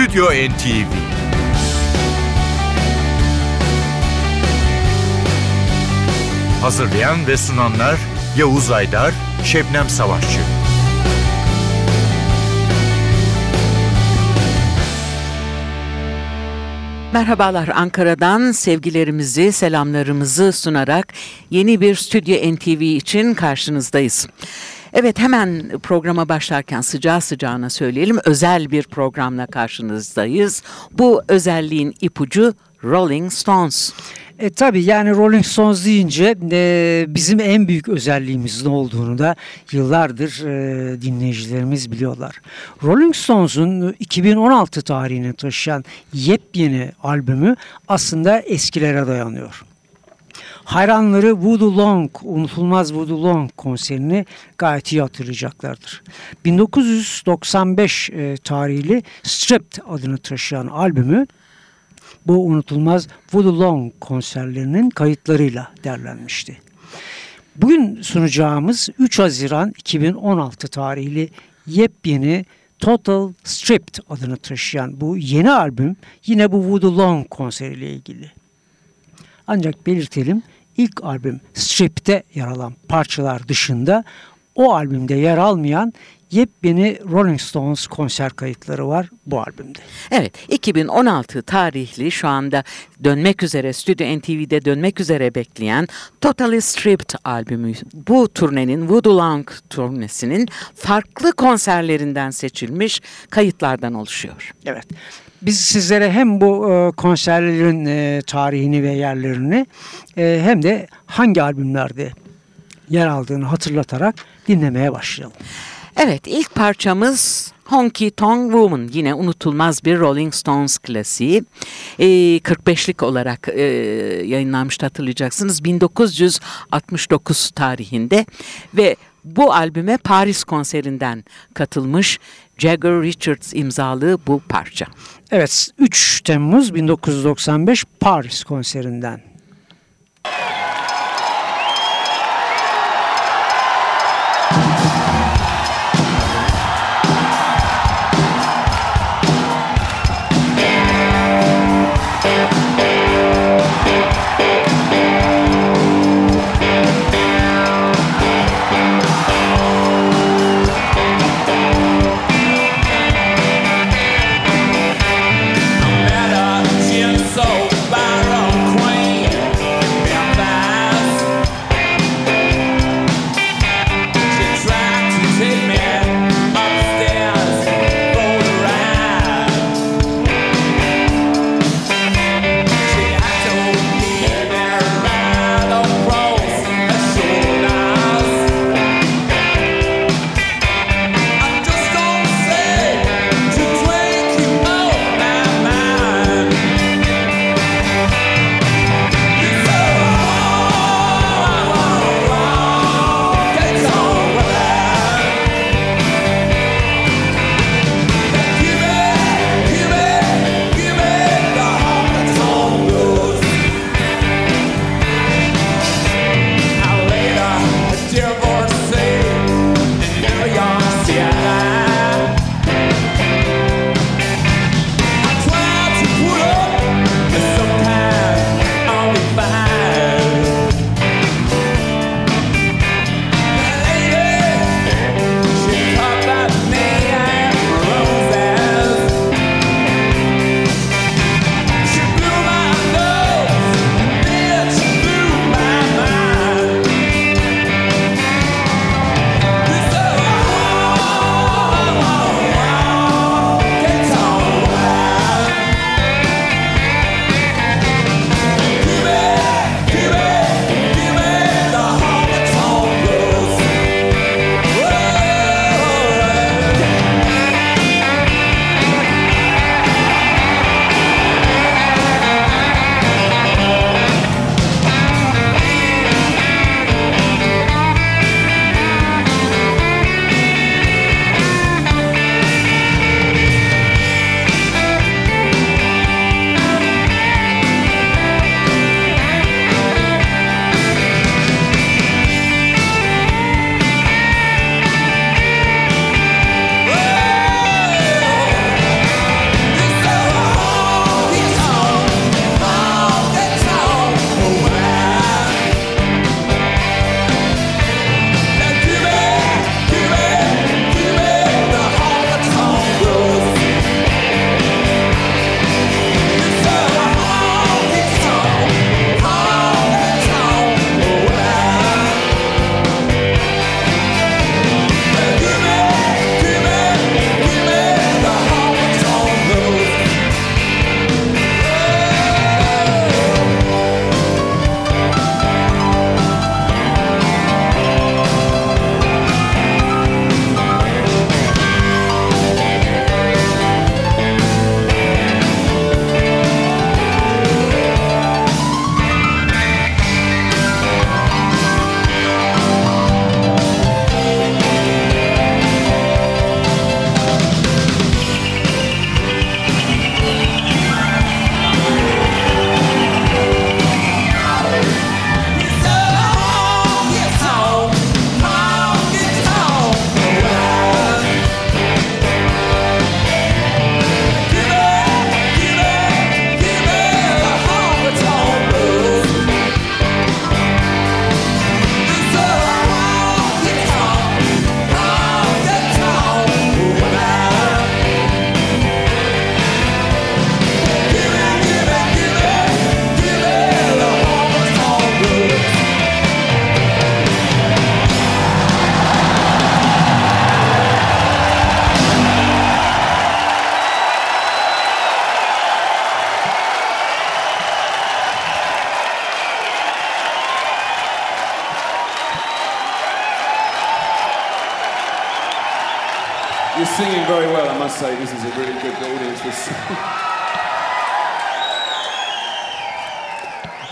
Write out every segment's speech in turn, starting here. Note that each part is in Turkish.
Stüdyo NTV Hazırlayan ve sunanlar Yavuz Aydar, Şebnem Savaşçı. Merhabalar Ankara'dan sevgilerimizi, selamlarımızı sunarak yeni bir Stüdyo NTV için karşınızdayız. Evet hemen programa başlarken sıcağı sıcağına söyleyelim özel bir programla karşınızdayız. Bu özelliğin ipucu Rolling Stones. E tabii yani Rolling Stones deyince e, bizim en büyük özelliğimiz ne olduğunu da yıllardır e, dinleyicilerimiz biliyorlar. Rolling Stones'un 2016 tarihini taşıyan yepyeni albümü aslında eskilere dayanıyor. Hayranları Voodoo Long, unutulmaz Voodoo Long konserini gayet iyi hatırlayacaklardır. 1995 e, tarihli Stripped adını taşıyan albümü bu unutulmaz Voodoo Long konserlerinin kayıtlarıyla derlenmişti. Bugün sunacağımız 3 Haziran 2016 tarihli yepyeni Total Stripped adını taşıyan bu yeni albüm yine bu Voodoo Long konseriyle ilgili. Ancak belirtelim ilk albüm Strip'te yer alan parçalar dışında o albümde yer almayan yepyeni Rolling Stones konser kayıtları var bu albümde. Evet 2016 tarihli şu anda dönmek üzere Stüdyo NTV'de dönmek üzere bekleyen Totally Stripped albümü. Bu turnenin Voodoo Long turnesinin farklı konserlerinden seçilmiş kayıtlardan oluşuyor. Evet. Biz sizlere hem bu e, konserlerin e, tarihini ve yerlerini e, hem de hangi albümlerde yer aldığını hatırlatarak dinlemeye başlayalım. Evet ilk parçamız Honky Tonk Woman yine unutulmaz bir Rolling Stones klasiği. E, 45'lik olarak e, yayınlanmıştı hatırlayacaksınız 1969 tarihinde ve bu albüme Paris konserinden katılmış Jagger Richards imzalı bu parça. Evet 3 Temmuz 1995 Paris konserinden.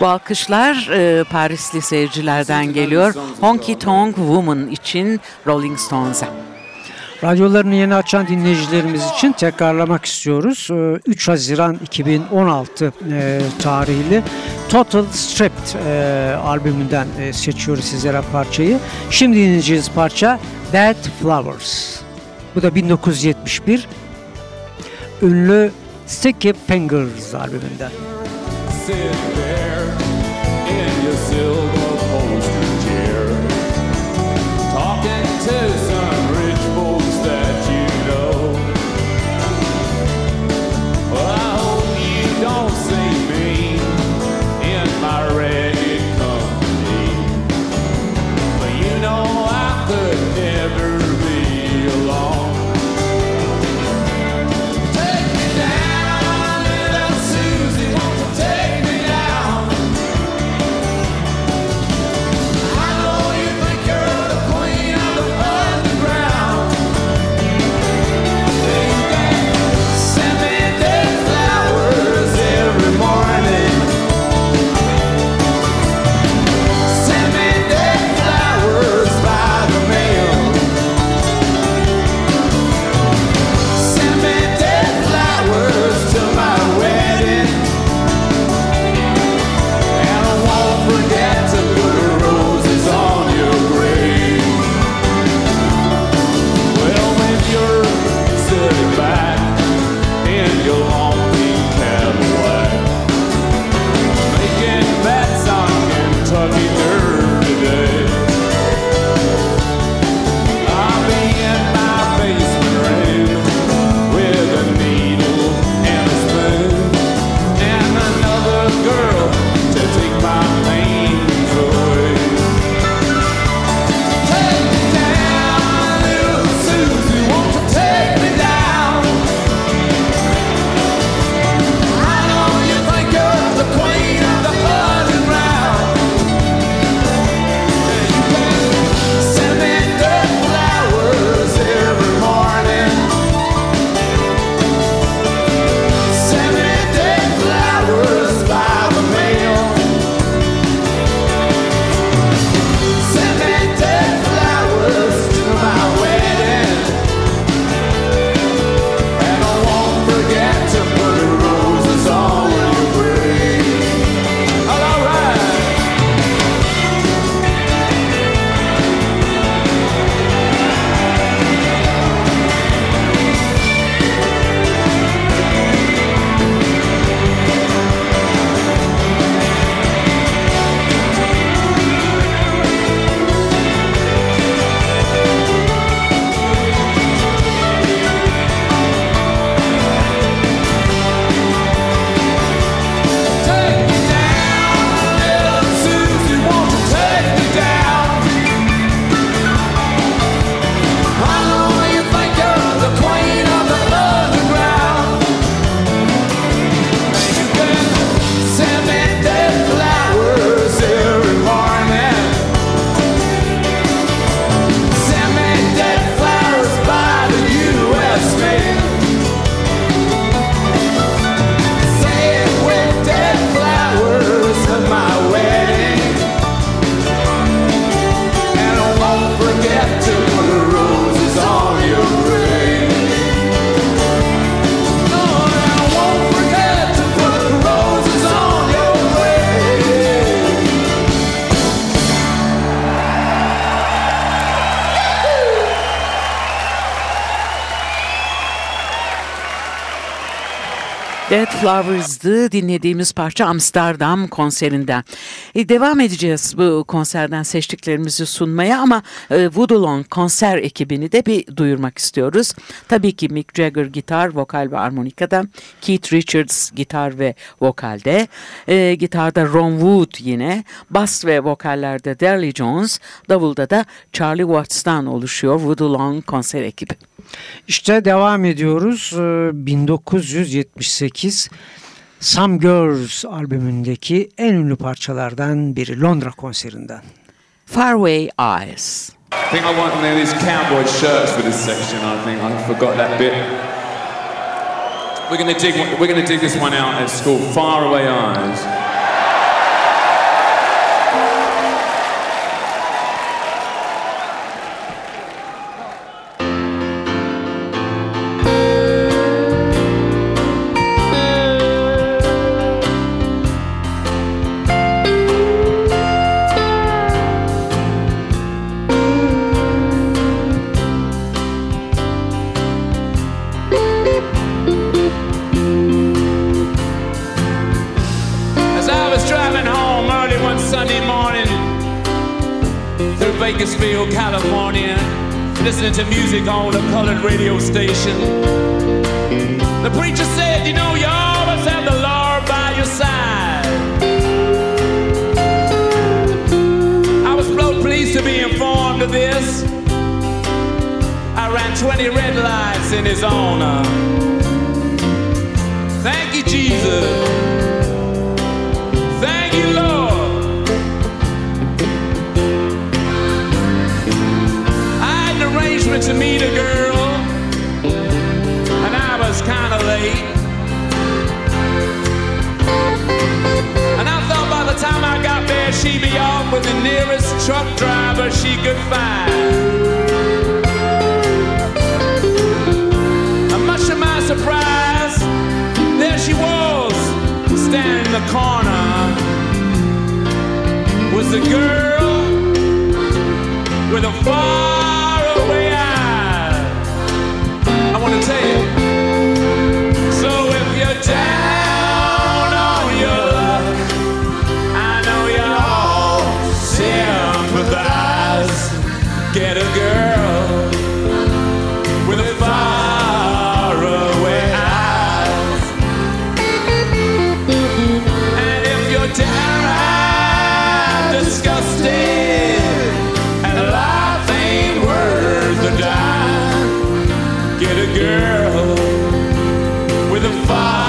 alkışlar e, Parisli seyircilerden geliyor. Honky Tonk Woman için Rolling Stones'a. Radyolarını yeni açan dinleyicilerimiz için tekrarlamak istiyoruz. E, 3 Haziran 2016 e, tarihli Total Stripped e, albümünden seçiyoruz sizlere parçayı. Şimdi dinleyeceğiz parça Dead Flowers. Bu da 1971 ünlü Sticky Fingers albümünden. Sticky Jet Flowers'dı dinlediğimiz parça Amsterdam konserinden. E, devam edeceğiz bu konserden seçtiklerimizi sunmaya ama e, Woodalong konser ekibini de bir duyurmak istiyoruz. Tabii ki Mick Jagger gitar, vokal ve harmonikada, Keith Richards gitar ve vokalde, e, gitarda Ron Wood yine, bas ve vokallerde Darley Jones, davulda da Charlie Watts'tan oluşuyor Woodalong konser ekibi. İşte devam ediyoruz. 1978 Some Girls albümündeki en ünlü parçalardan biri Londra konserinden. Faraway Eyes. I think I want one of these cowboy shirts for this section. I think I forgot that bit. We're gonna dig. We're gonna dig this one out. It's called Faraway Eyes. She'd be off with the nearest truck driver she could find. And much to my surprise, there she was, standing in the corner. Was the girl with a faraway eye? I want to tell you. Girl with a faraway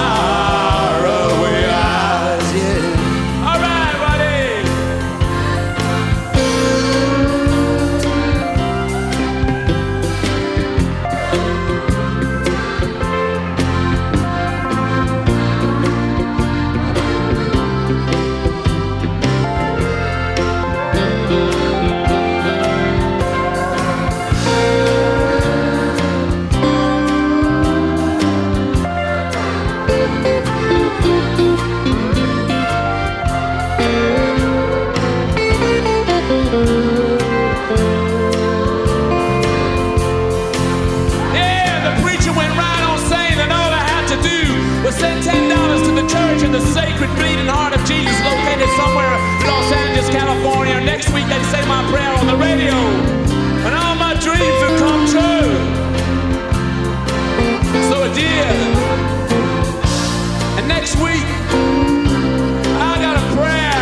They'd say my prayer on the radio, and all my dreams would come true. So did. And next week I got a prayer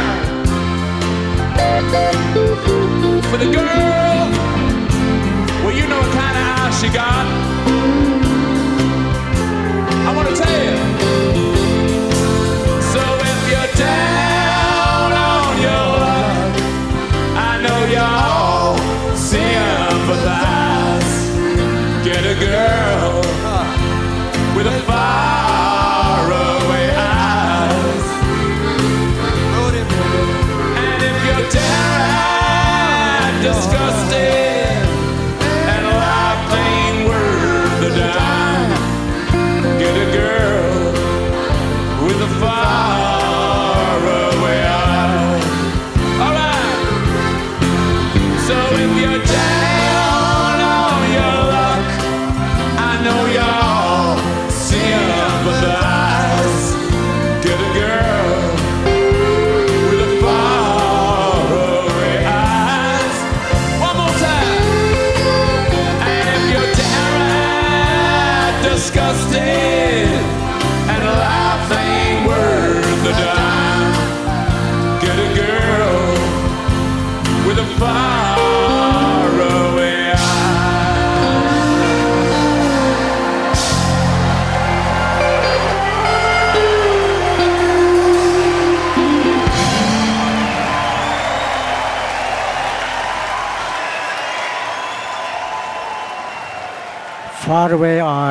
for the girl. Well, you know what kind of eyes she got.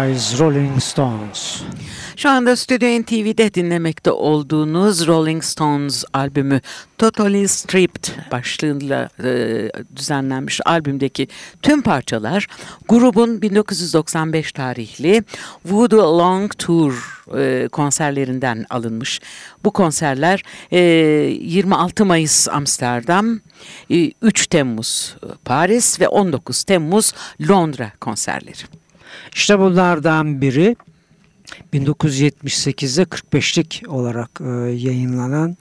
Eyes Rolling Stones. Şu anda Stüdyo NTV'de dinlemekte olduğunuz Rolling Stones albümü Totally Stripped başlığıyla e, düzenlenmiş albümdeki tüm parçalar grubun 1995 tarihli Voodoo Long Tour e, konserlerinden alınmış. Bu konserler e, 26 Mayıs Amsterdam, e, 3 Temmuz Paris ve 19 Temmuz Londra konserleri. İşte bunlardan biri 1978'de 45'lik olarak e, yayınlanan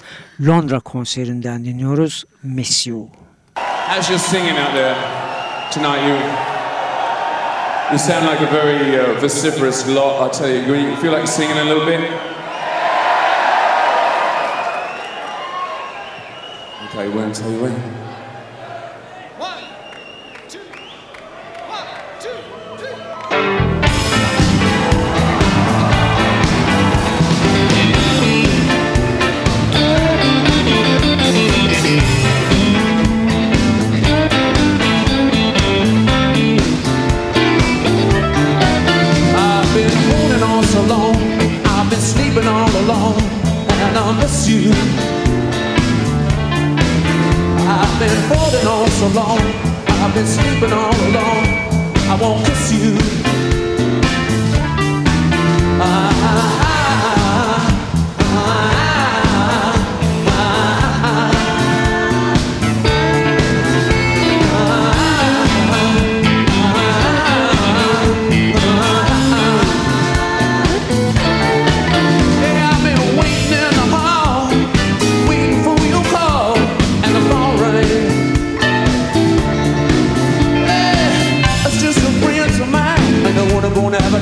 Londra konserinden dinliyoruz Miss You. As you're singing out there tonight, you you sound like a very uh, vociferous lot. I tell you, you feel like singing a little bit. Okay, when? Tell you when.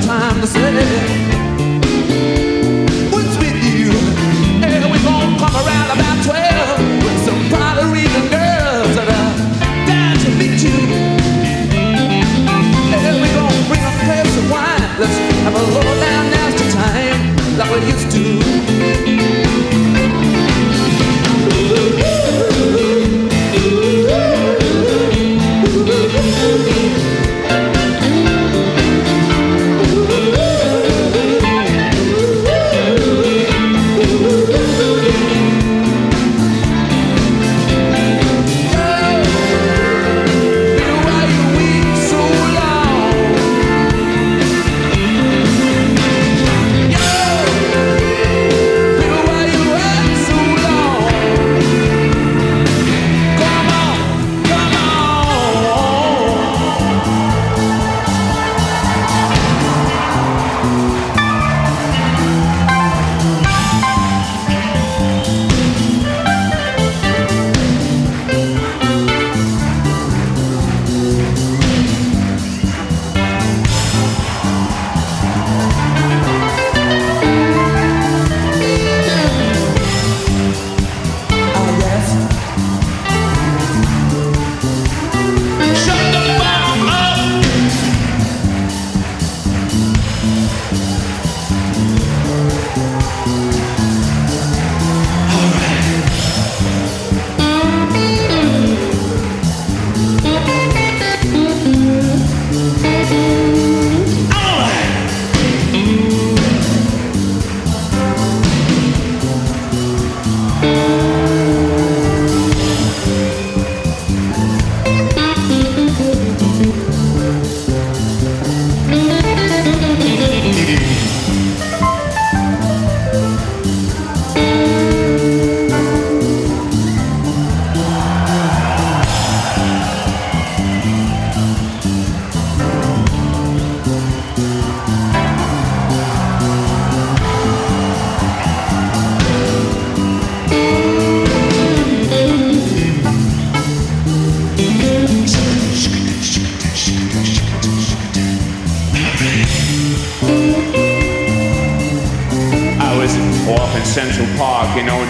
Time to say.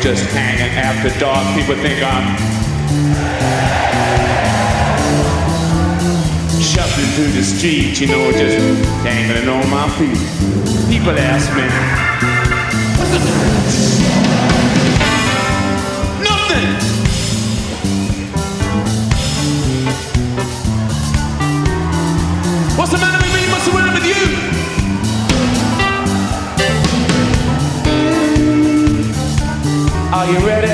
Just hanging after dark. People think I'm shuffling through the street, you know, just dangling on my feet. People ask me, Are you ready?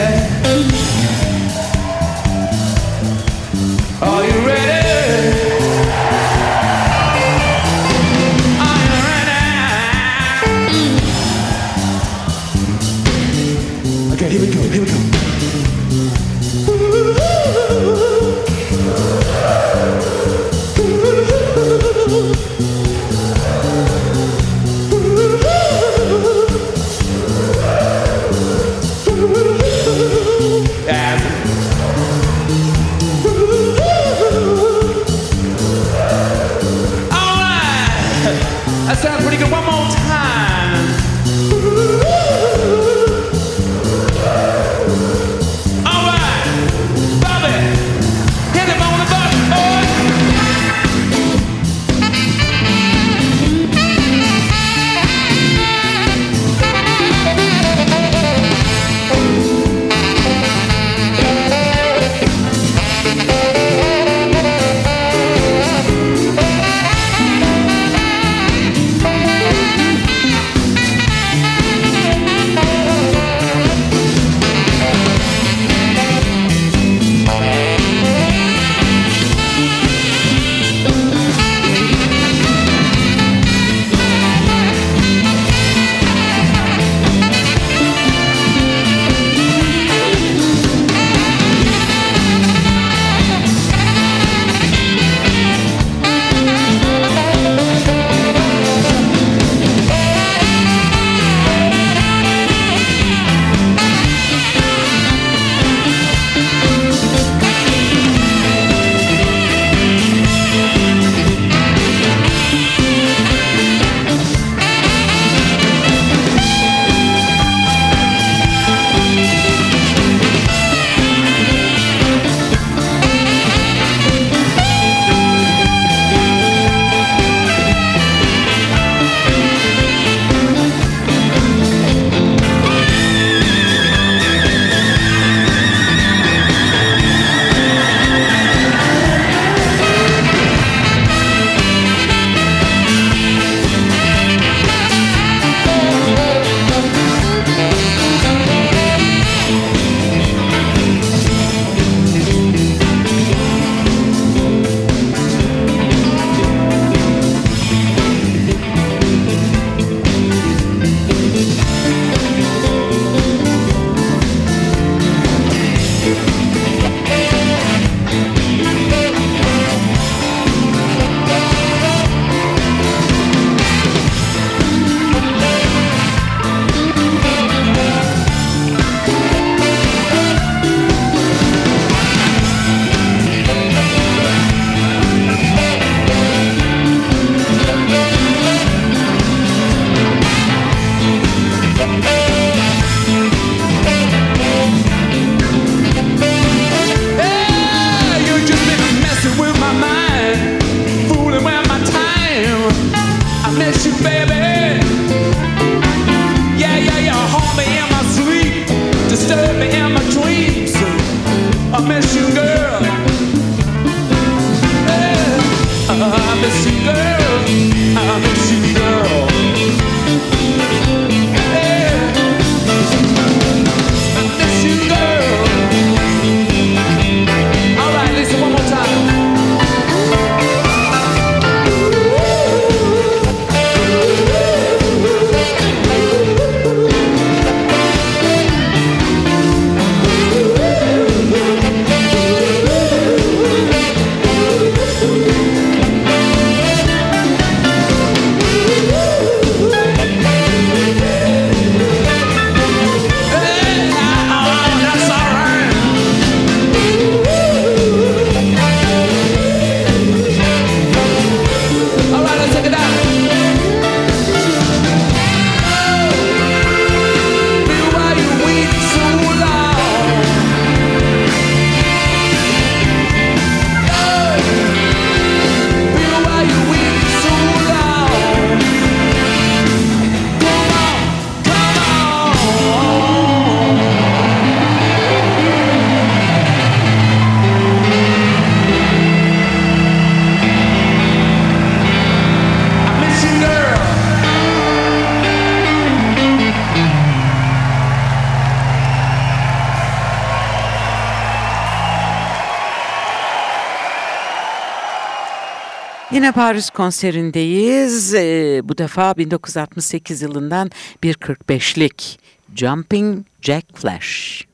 Yine Paris konserindeyiz. Ee, bu defa 1968 yılından 1.45'lik Jumping Jack Flash.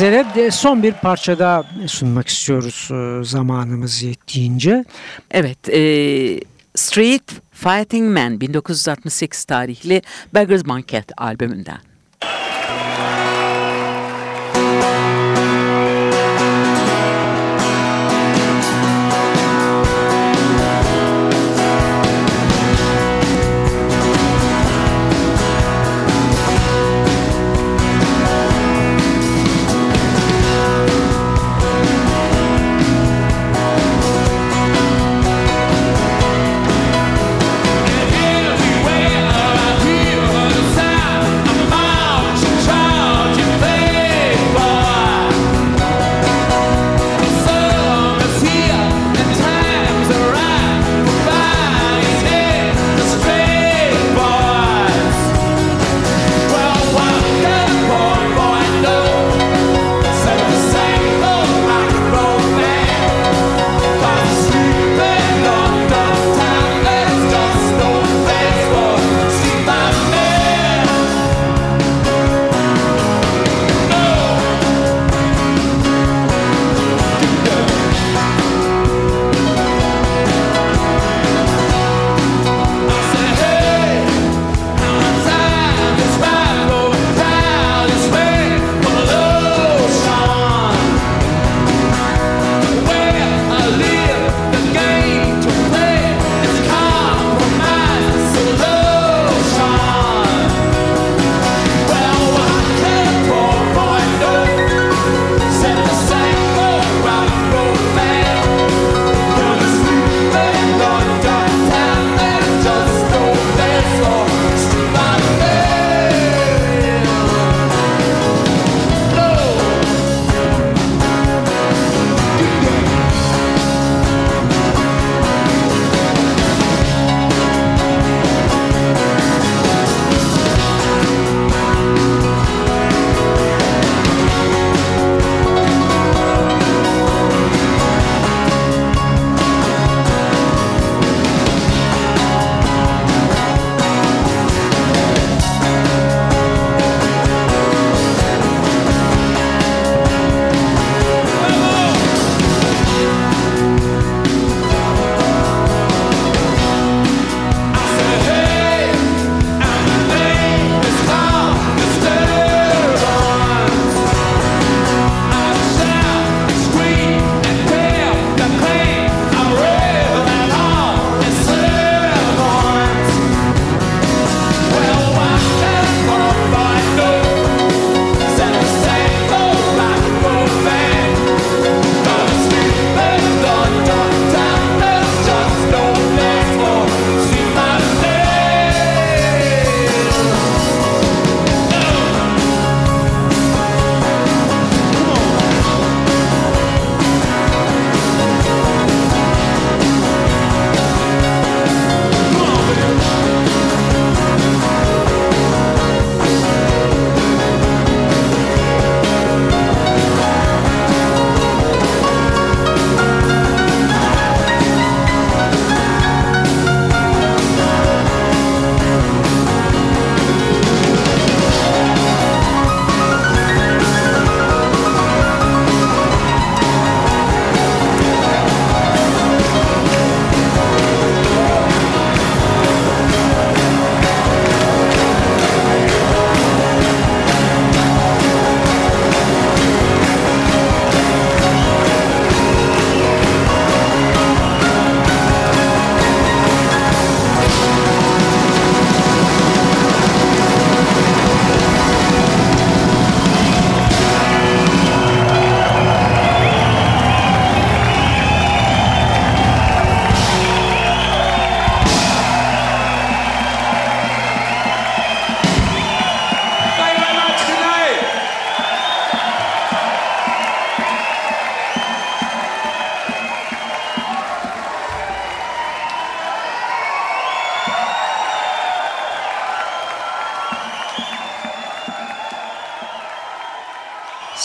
sizlere de son bir parça daha sunmak istiyoruz e, zamanımız yettiğince. Evet, e, Street Fighting Man 1968 tarihli Beggar's Banquet albümünden.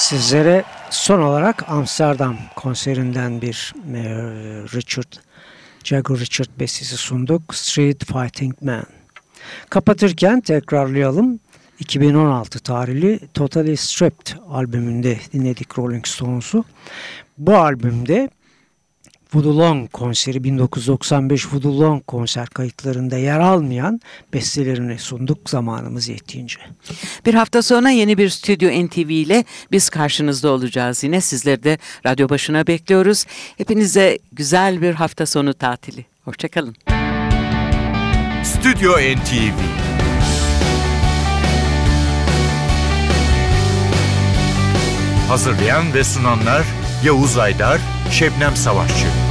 Sizlere son olarak Amsterdam konserinden bir e, Richard Jagger Richard bestesi sunduk. Street Fighting Man. Kapatırken tekrarlayalım. 2016 tarihli Totally Stripped albümünde dinledik Rolling Stones'u. Bu albümde Voodoo Long konseri 1995 Voodoo Long konser kayıtlarında yer almayan bestelerini sunduk zamanımız yettiğince. Bir hafta sonra yeni bir Stüdyo NTV ile biz karşınızda olacağız yine. Sizleri de radyo başına bekliyoruz. Hepinize güzel bir hafta sonu tatili. Hoşçakalın. Stüdyo NTV Hazırlayan ve sunanlar Yavuz Aydar, Şebnem Savaşçı.